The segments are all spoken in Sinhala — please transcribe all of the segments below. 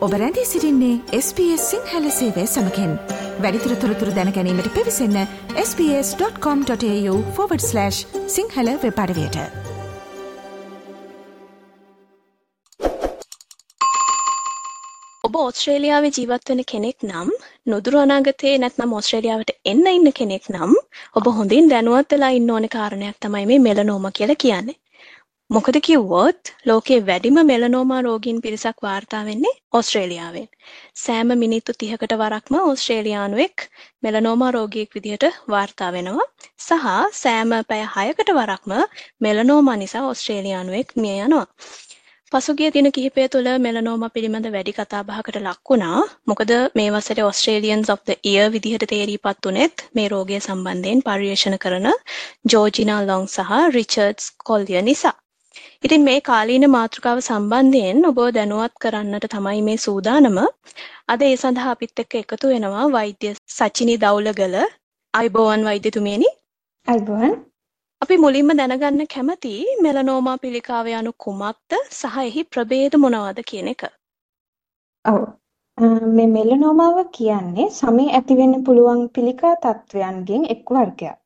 ඔබ රැඳී සිරින්නේ SBS සිංහල සේවය සමකෙන් වැඩිතුර තොරතුර දැනැනීමට පිවිසන්න ps.com.ta/ සිංහල වෙපඩවයට ඔබ ඕස්ට්‍රේලියාවේ ජීවත් වෙන කෙනෙක් නම් නොදුරු අනාගතයේ නැත්නම් ඕස්ට්‍රේලියාවට එන්න ඉන්න කෙනෙක් නම් ඔබ හොඳින් දැනුවත් වෙලා ඉන්න ඕන කාරණයක් තමයි මේ මෙලනෝම කියලා කියන්නේ. මොකද කිව්වොත් ලෝකයේ වැඩිම මෙලනෝමා රෝගීන් පිරිසක් වාර්තා වෙන්නේ ඕස්ට්‍රේලියාවෙන්. සෑම මිනිත්තු 30කට වරක්ම ඕස්ට්‍රේලියානුවෙක් මෙලනෝමා රෝගියෙක් විදිහට වාර්තා වෙනවා. සහ සෑම පැය 6කට වරක්ම මෙලනෝමා නිසා ඕස්ට්‍රේලියානුවෙක් මිය යනවා. පසුගිය දින කිහිපය තුළ මෙලනෝමා පිළිබඳ වැඩි කතාබහකට ලක් වුණා. මොකද මේ වසරේ ඔස්ට්‍රේලියන්ස් of the year විදිහට තේරීපත් උනේත් මේ රෝගය සම්බන්ධයෙන් පර්යේෂණ කරන ජෝර්ජිනා ලොං සහ රිචඩ්ස් කොල්ලිය නිසා. ඉතින් මේ කාලීන මාතෘකාව සම්බන්ධයෙන් ඔබ දැනුවත් කරන්නට තමයි මේ සූදානම. අද ඒ සඳහා අපිත් එක්ක එකතු වෙනවා වෛද්‍ය සචිනි දවුලගල. අයිබෝවන් වෛද්‍යතුමියනි. අයිබෝවන්. අපි මුලින්ම දැනගන්න කැමති මෙලනෝමා පිළිකාව යනු කුමක්ද සහ එහි ප්‍රභේද මොනවාද කියන එක. ඔව්. මේ මෙලනෝමාව කියන්නේ සමේ ඇතිවෙන්න පුළුවන් පිළිකා තත්වයන්ගෙන් එක් වර්ගයක්.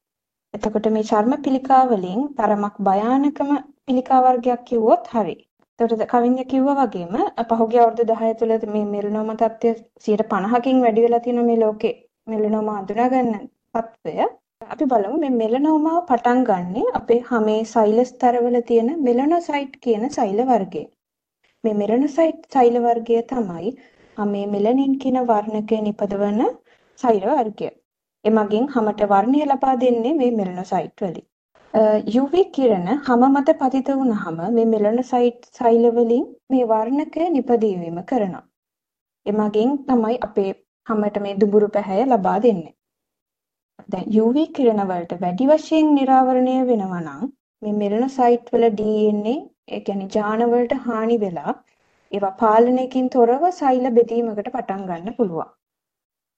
එතකොට මේ චර්ම පිළිකා වලින් තරමක් භයානකම පිළිකා වර්ගයක් කිව්වොත් හරි. එතකොට කවින්ද කිව්වා වගේම පහුගිය අවුරුදු 10 තුළ මේ මෙලනෝමා තත්ත්වය 150කින් වැඩි වෙලා තියෙන මේ ලෝකේ මෙලනෝමා අඳුනා ගන්න තත්ත්වය අපි බලමු මේ මෙලනෝමාව පටන් ගන්නෙ අපේ හමේ සෛල ස්තරවල තියෙන මෙලනොසයිට් කියන සෛල වර්ගය. මේ මෙලනොසයිට් සෛල වර්ගය තමයි හමේ මෙලනින් කියන වර්ණකය නිපදවන සෛල වර්ගය. එමගින් හමට වර්ණය ලබා දෙන්නේ මේ මෙලනොසයිට් වලින්. UV කිරණ හම මත පතිත වුනහම මේ මෙලනොසයිට් සෛල වලින් මේ වර්ණකය නිපදවීම කරනවා. එමගින් තමයි අපේ හමට මේ දුඹුරු පැහැය ලබා දෙන්නේ. දැන් UV කිරණ වලට වැඩි වශයෙන් නිරාවරණය වෙනවා නම් මේ මෙලනොසයිට් වල DNA ඒ කියන්නේ ජාන වලට හානි වෙලා ඒවා පාලනයකින් තොරව සෛල බෙදීමකට පටන් ගන්න පුළුවන්.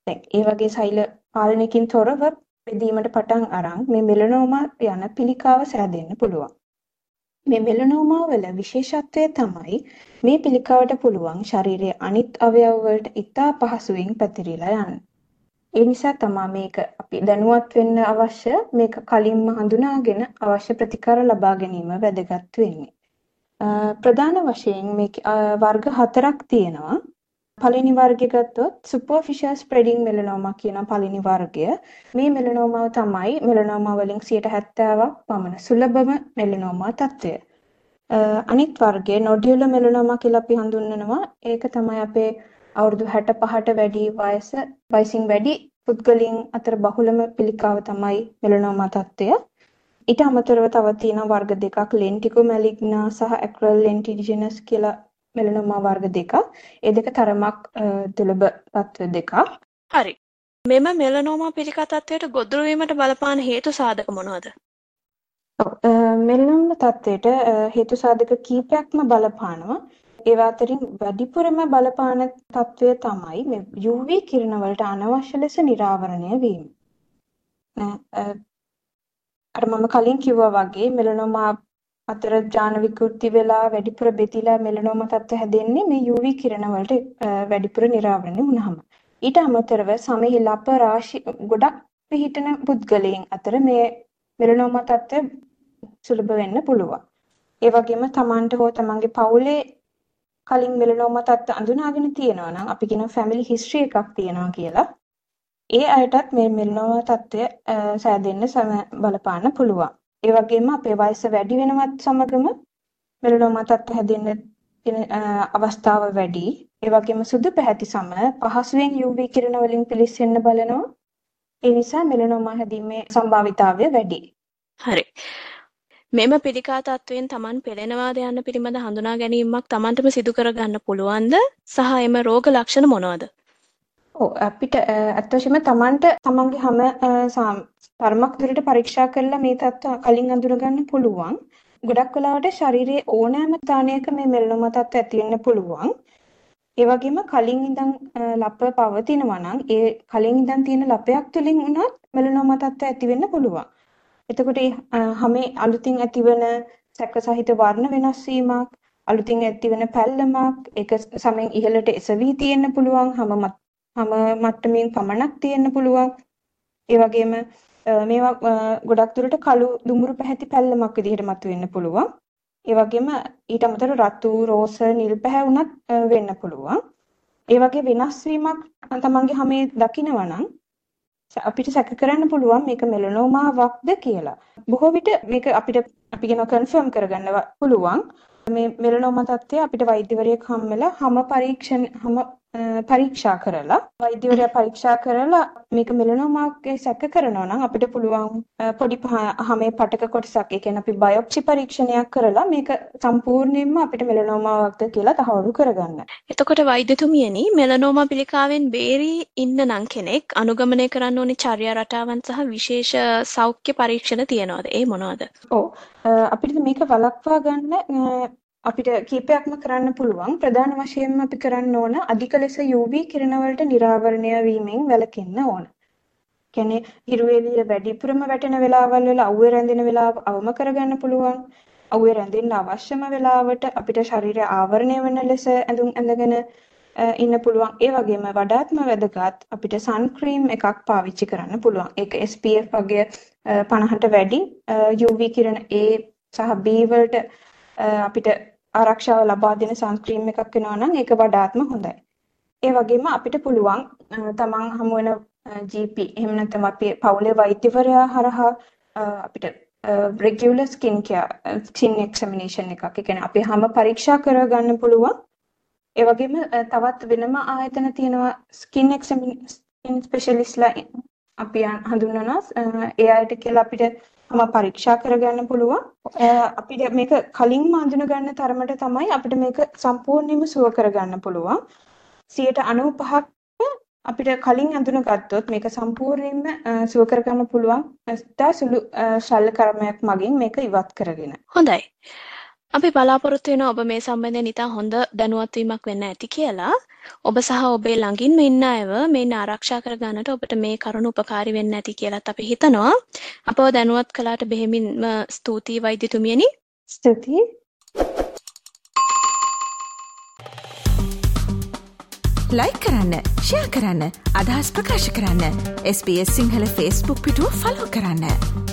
දැන් ඒ වගේ සෛල පාලනයකින් තොරව බෙදීමට පටන් අරන් මේ මෙලනෝමා යන පිළිකාව සෑදෙන්න පුළුවන්. මේ මෙලනෝමා වල විශේෂත්වය තමයි මේ පිළිකාවට පුළුවන් ශරීරයේ අනිත් අවයව වලට ඉතා පහසුවෙන් පැතිරිලා යන්න. ඒ නිසා තමයි මේක අපි දැනුවත් වෙන්න අවශ්‍ය මේක කලින්ම හඳුනාගෙන අවශ්‍ය ප්‍රතිකාර ලබා ගැනීම වැදගත් වෙන්නේ. ප්‍රධාන වශයෙන් මේ වර්ග හතරක් තියෙනවා. පළවෙනි වර්ගය ගත්තොත් superficial spreading melanoma කියන පළවෙනි වර්ගය. මේ මෙලනෝමාව තමයි මෙලනෝමා වලින් 70%ක් පමණ සුලභම මෙලනෝමා තත්ත්වය. අනිත් වර්ගය nodular melanoma කියලා අපි හඳුන්වනවා. ඒක තමයි අපේ අවුරුදු 65ට වැඩි වයස වයසින් වැඩි පුද්ගලයන් අතර බහුලම පිළිකාව තමයි මෙලනෝමා තත්ත්වය. ඊට අමතරව තව තියෙන වර්ග දෙකක් lentigo maligna සහ acral lentiginous කියලා මෙලනෝමා වර්ග දෙකක්. ඒ දෙක තරමක් දුර්ලභ තත්ත්ව දෙකක්. හරි. මෙම මෙලනෝමා පිළිකා තත්ත්වයට ගොදුරු වීමට බලපාන හේතු සාධක මොනවාද? මෙලනෝමා තත්ත්වයට හේතු සාධක කීපයක්ම බලපානවා. ඒවා අතරින් වැඩිපුරම බලපාන තත්ත්වය තමයි මේ UV කිරණ වලට අනවශ්‍ය ලෙස නිරාවරණය වීම. අර මම කලින් කිව්වා වගේ මෙලනෝමා අතර ජාන විකෘති වෙලා වැඩිපුර බෙදිලා මෙලනෝම තත්ත්ව හැදෙන්නේ මේ UV කිරණ වලට වැඩිපුර නිරාවරණය වුණාම. ඊට අමතරව සමහි ලප රාශි ගොඩක් පිහිටන පුද්ගලයන් අතර මේ මෙලනෝම තත්ත්වය සුලභ වෙන්න පුළුවන්. ඒ වගේම Tamanට හෝ Tamanගේ පවුලේ කලින් මෙලනෝම තත්ත්ව අඳුනාගෙන තියෙනවා නම් අපි කියන ෆැමිලි හිස්ටරි එකක් තියෙනවා කියලා. ඒ අයටත් මේ මෙලනෝම තත්ත්වය සෑදෙන්න බලපාන්න පුළුවන්. ඒ වගේම අපේ වයස වැඩි වෙනවත් සමගම මෙලනෝමා තත්ත්ව හැදෙන්න තියෙන අවස්ථාව වැඩි. ඒ වගේම සුදු පැහැති සම පහසුවෙන් UV කිරණ වලින් පිළිස්සෙන්න බලනවා. ඒ නිසා මෙලනෝමා හැදීමේ සම්භාවිතාවය වැඩි. හරි. මෙම පිළිකා තත්වයෙන් Taman පෙළෙනවාද යන්න පිළිබඳ හඳුනා ගැනීමක් Tamanටම සිදු කරගන්න පුළුවන්ද? සහ එම රෝග ලක්ෂණ මොනවාද? ඔව් අපිට ඇත්ත වශයෙන්ම Tamanට Tamanගේ හැම තරමක් දුරට පරීක්ෂා කරලා මේ තත්ත්ව කලින් අඳුරගන්න පුළුවන්. ගොඩක් වෙලාවට ශරීරයේ ඕනෑම ස්ථානයක මේ මෙලනෝමා තත්ත්ව ඇති වෙන්න පුළුවන්. ඒ වගේම කලින් ඉඳන් ලප පවතිනවා නම් ඒ කලින් ඉඳන් තියෙන ලපයක් තුලින් උනත් මෙලනෝමා තත්ත්ව ඇති වෙන්න පුළුවන්. එතකොට හැමේ අලුතින් ඇතිවන සැක සහිත වර්ණ වෙනස් වීමක් අලුතින් ඇති වෙන පැල්ලමක් ඒක සමෙන් ඉහළට එසවි තියෙන්න පුළුවන් හැම හැම මට්ටමින් පමණක් තියෙන්න පුළුවන් ඒ වගේම මේවා ගොඩක් දුරට කළු දුඹුරු පැහැති පැල්ලමක් විදිහට මතුවෙන්න පුළුවන් ඒ වගේම ඊට අමතරව රතු රෝස නිල් පැහැ වුණත් වෙන්න පුළුවන් ඒ වගේ වෙනස් වීමක් තමන්ගේ හැමේ දකිනවා නම් අපිට සැක කරන්න පුළුවන් මේක මෙලනෝමාවක්ද කියලා. බොහෝ විට මේක අපිට අපි කියන කන්ෆර්ම් කරගන්න පුළුවන්. මේ මෙලනෝමා තත්ත්වය අපිට වෛද්‍යවරයෙක් හම්බෙලා හැම පරීක්ෂණ හැම පරීක්ෂා කරලා වෛද්‍යවරයා පරීක්ෂා කරලා මේක මෙලනෝමාගේ සැක කරනවා නම් අපිට පුළුවන් පොඩි හැමේ පටක කොටසක් ඒ කියන්නේ අපි බයොප්සි පරීක්ෂණයක් කරලා මේක සම්පූර්ණයෙන්ම අපිට මෙලනෝමාවක්ද කියලා තහවුරු කරගන්න. එතකොට වෛද්‍යතුමියනි මෙලනෝමා පිළිකාවෙන් බේරී ඉන්න නම් කෙනෙක් අනුගමනය කරන්න ඕනි චර්යා රටාවන් සහ විශේෂ සෞඛ්‍ය පරීක්ෂණ තියනවාද? ඒ මොනවාද? ඔව් අපිට මේක වළක්වා ගන්න අපිට කීපයක්ම කරන්න පුළුවන්. ප්‍රධාන වශයෙන්ම අපි කරන්න ඕන අධික ලෙස UV කිරණ වලට නිරාවරණය වීමෙන් වැළකෙන්න ඕන. කියන්නේ හිරු එළිය වැඩිපුරම වැටෙන වෙලාවල් වල අවුවේ රැඳෙන වෙලාව අවම කරගන්න පුළුවන්. අවුවේ රැඳෙන්න අවශ්‍යම වෙලාවට අපිට ශරීරය ආවරණය වෙන ලෙස ඇඳුම් ඇඳගෙන ඉන්න පුළුවන්. ඒ වගේම වඩාත්ම වැදගත් අපිට සන් ක්‍රීම් එකක් පාවිච්චි කරන්න පුළුවන්. ඒක SPF වගේ 50ට වැඩි UV කිරණ A සහ B වලට අපිට ආරක්ෂාව ලබා දෙන සන්ස්ක්‍රීම් එකක් වෙනවා නම් ඒක වඩාත්ම හොඳයි. ඒ වගේම අපිට පුළුවන් තමන් හමු වෙන GP එහෙම නැත්නම් අපේ පවුලේ වෛද්‍යවරයා හරහා අපිට regular skin care skin examination එකක්. ඒ කියන්නේ අපේ හැම පරීක්ෂා කරගන්න පුළුවන්. ඒ වගේම තවත් වෙනම ආයතන තියෙනවා skin examination specialistලා අපි හඳුන්වනවා. ඒ අයට කියලා අපිට හැම පරීක්ෂා කරගන්න පුළුවන්. අපිට මේක කලින්ම අඳුන ගන්න තරමට තමයි අපිට මේක සම්පූර්ණයෙන්ම සුව කරගන්න පුළුවන්. 95ක් අපිට කලින් අඳුන ගත්තොත් මේක සම්පූර්ණයෙන්ම සුව කරගන්න පුළුවන්. ඉතා සුළු ශල්‍ය කර්මයක් මගින් මේක ඉවත් කරගෙන. හොඳයි. අපි බලාපොරොත්තු වෙනවා ඔබ මේ සම්බන්ධයෙන් ඉතා හොඳ දැනුවත් වීමක් වෙන්න ඇති කියලා. ඔබ සහ ඔබේ ළඟින්ම ඉන්න අයව මේන් ආරක්ෂා කර ගන්නට ඔබට මේ කරුණ උපකාරී වෙන්න ඇති කියලාත් අපි හිතනවා. අපව දැනුවත් කළාට බෙහෙමින්ම ස්තුතියි වෛද්‍යතුමියනි. ස්තුතියි. ලයි කරන්න ෂයා කරන්න අදහස් ප්‍රකාශ කරන්න SBS සිංහල ෆස්බුක් පිටුව ෆලෝ කරන්න.